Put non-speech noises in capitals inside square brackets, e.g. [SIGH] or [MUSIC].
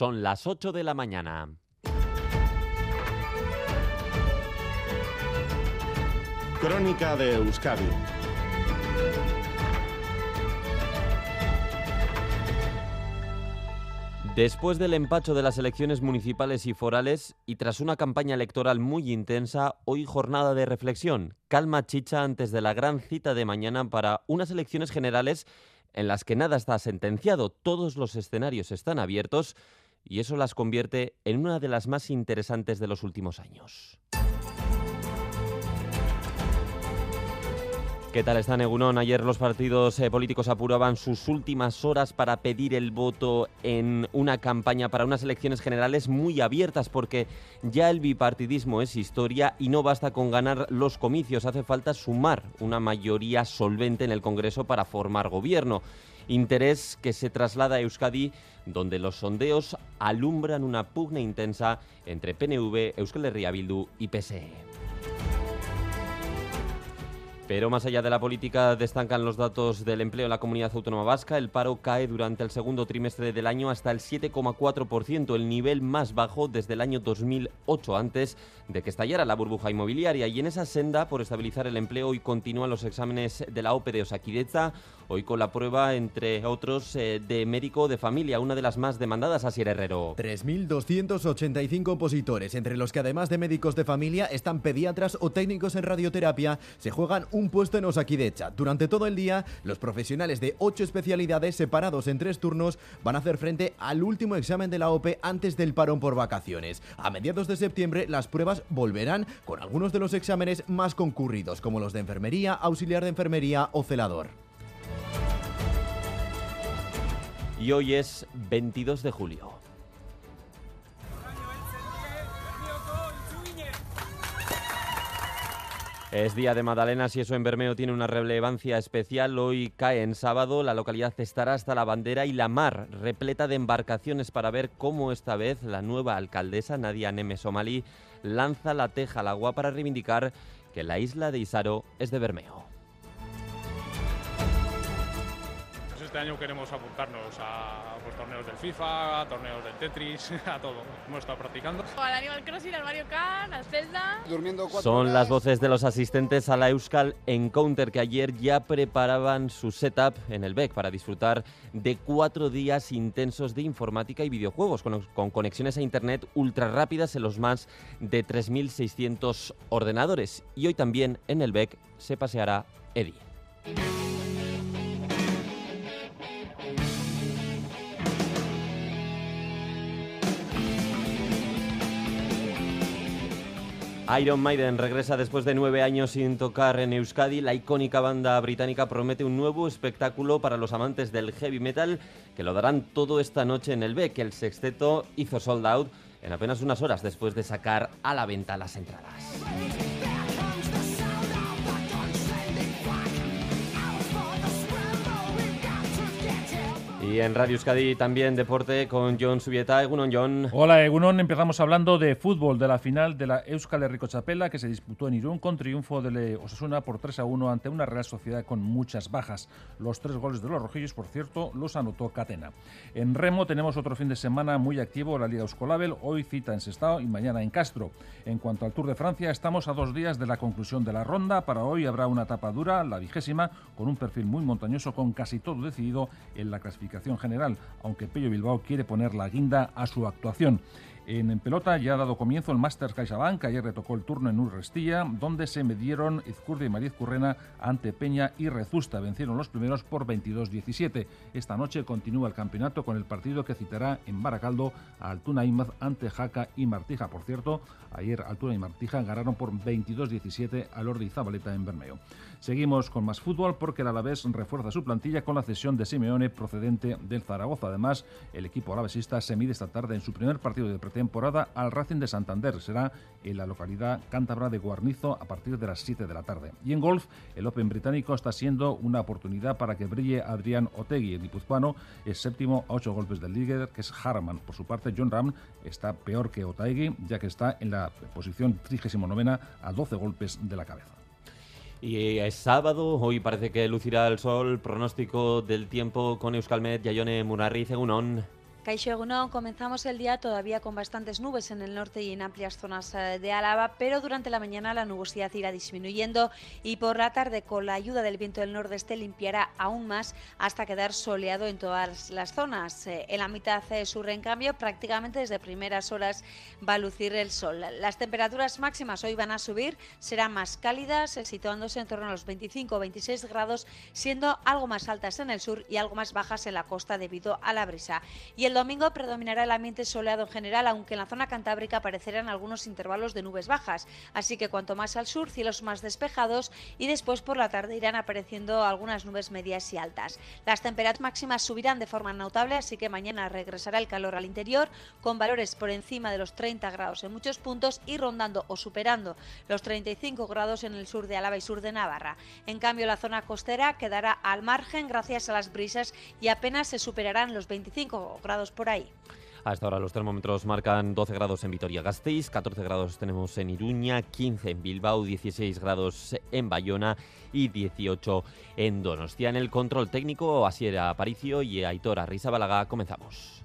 Son las 8 de la mañana. Crónica de Euskadi. Después del empacho de las elecciones municipales y forales y tras una campaña electoral muy intensa, hoy jornada de reflexión, calma chicha antes de la gran cita de mañana para unas elecciones generales en las que nada está sentenciado, todos los escenarios están abiertos y eso las convierte en una de las más interesantes de los últimos años. ¿Qué tal están, Egunon? Ayer los partidos eh, políticos apuraban sus últimas horas para pedir el voto en una campaña para unas elecciones generales muy abiertas, porque ya el bipartidismo es historia y no basta con ganar los comicios, hace falta sumar una mayoría solvente en el Congreso para formar gobierno. Interés que se traslada a Euskadi, donde los sondeos alumbran una pugna intensa entre PNV, Euskal Herria Bildu y PSE. Pero más allá de la política, destacan los datos del empleo en la comunidad autónoma vasca. El paro cae durante el segundo trimestre del año hasta el 7,4%, el nivel más bajo desde el año 2008, antes de que estallara la burbuja inmobiliaria. Y en esa senda, por estabilizar el empleo, hoy continúan los exámenes de la OPE de Osakidecha, hoy con la prueba, entre otros, eh, de médico de familia, una de las más demandadas, Asier Herrero. 3.285 opositores, entre los que además de médicos de familia están pediatras o técnicos en radioterapia, se juegan un un puesto en Osakidecha. Durante todo el día, los profesionales de ocho especialidades separados en tres turnos van a hacer frente al último examen de la OPE antes del parón por vacaciones. A mediados de septiembre, las pruebas volverán con algunos de los exámenes más concurridos, como los de enfermería, auxiliar de enfermería o celador. Y hoy es 22 de julio. Es Día de Madalenas y eso en Bermeo tiene una relevancia especial. Hoy cae en sábado, la localidad estará hasta la bandera y la mar, repleta de embarcaciones para ver cómo esta vez la nueva alcaldesa, Nadia Neme Somali, lanza la teja al agua para reivindicar que la isla de Isaro es de Bermeo. Este año queremos apuntarnos a pues, torneos del FIFA, a torneos del Tetris, [LAUGHS] a todo. Hemos estado practicando. Al Animal Crossing, al Mario Kart, al Zelda. Son las voces de los asistentes a la Euskal Encounter que ayer ya preparaban su setup en el BEC para disfrutar de cuatro días intensos de informática y videojuegos con, con conexiones a Internet ultra rápidas en los más de 3.600 ordenadores. Y hoy también en el BEC se paseará Eddie. Iron Maiden regresa después de nueve años sin tocar en Euskadi. La icónica banda británica promete un nuevo espectáculo para los amantes del heavy metal que lo darán todo esta noche en el que El sexteto hizo sold out en apenas unas horas después de sacar a la venta las entradas. Y en Radio Euskadi también deporte con John Subieta. Egunon, John. Hola, Egunon. Empezamos hablando de fútbol, de la final de la Euskal Herriko Chapela que se disputó en Irún con triunfo de Osasuna por 3 a 1 ante una Real Sociedad con muchas bajas. Los tres goles de los rojillos, por cierto, los anotó Catena. En Remo tenemos otro fin de semana muy activo, la Liga Euskolabel. Hoy cita en Sestao y mañana en Castro. En cuanto al Tour de Francia, estamos a dos días de la conclusión de la ronda. Para hoy habrá una etapa dura, la vigésima, con un perfil muy montañoso, con casi todo decidido en la clasificación general, aunque Pello Bilbao quiere poner la guinda a su actuación. En, pelota ya ha dado comienzo el Masters CaixaBank, ayer retocó el turno en Urrestilla, donde se medieron Izcurdia y Mariz Currena ante Peña y Rezusta. Vencieron los primeros por 22-17. Esta noche continúa el campeonato con el partido que citará en Baracaldo a Altuna Imaz ante Jaca y Martija. Por cierto, ayer Altuna y Martija ganaron por 22-17 al Ordi Zabaleta en Bermeo. Seguimos con más fútbol porque el Alavés refuerza su plantilla con la cesión de Simeone procedente del Zaragoza. Además, el equipo alavesista se mide esta tarde en su primer partido de pretemporada al Racing de Santander. Será en la localidad cántabra de Guarnizo a partir de las 7 de la tarde. Y en golf, el Open británico está siendo una oportunidad para que brille Adrián Otegui. El guipuzcoano es séptimo a 8 golpes del líder, que es Harman. Por su parte, John Ram está peor que Otegui, ya que está en la posición 39 a 12 golpes de la cabeza. Y es sábado, hoy parece que lucirá el sol, pronóstico del tiempo con Euskalmet, Yayone Munarri, Egunon. Caixo comenzamos el día todavía con bastantes nubes en el norte y en amplias zonas eh, de Álava, pero durante la mañana la nubosidad irá disminuyendo y por la tarde, con la ayuda del viento del nordeste, limpiará aún más hasta quedar soleado en todas las zonas. Eh, en la mitad eh, sur, en cambio, prácticamente desde primeras horas va a lucir el sol. Las temperaturas máximas hoy van a subir, serán más cálidas, situándose en torno a los 25 o 26 grados, siendo algo más altas en el sur y algo más bajas en la costa debido a la brisa. Y el domingo predominará el ambiente soleado en general, aunque en la zona cantábrica aparecerán algunos intervalos de nubes bajas. Así que cuanto más al sur, cielos más despejados y después por la tarde irán apareciendo algunas nubes medias y altas. Las temperaturas máximas subirán de forma notable, así que mañana regresará el calor al interior, con valores por encima de los 30 grados en muchos puntos y rondando o superando los 35 grados en el sur de Álava y sur de Navarra. En cambio, la zona costera quedará al margen gracias a las brisas y apenas se superarán los 25 grados por ahí. Hasta ahora los termómetros marcan 12 grados en Vitoria-Gasteiz, 14 grados tenemos en Iruña, 15 en Bilbao, 16 grados en Bayona y 18 en Donostia. En el control técnico, Asiera Aparicio y Aitor Arrizabalaga, comenzamos.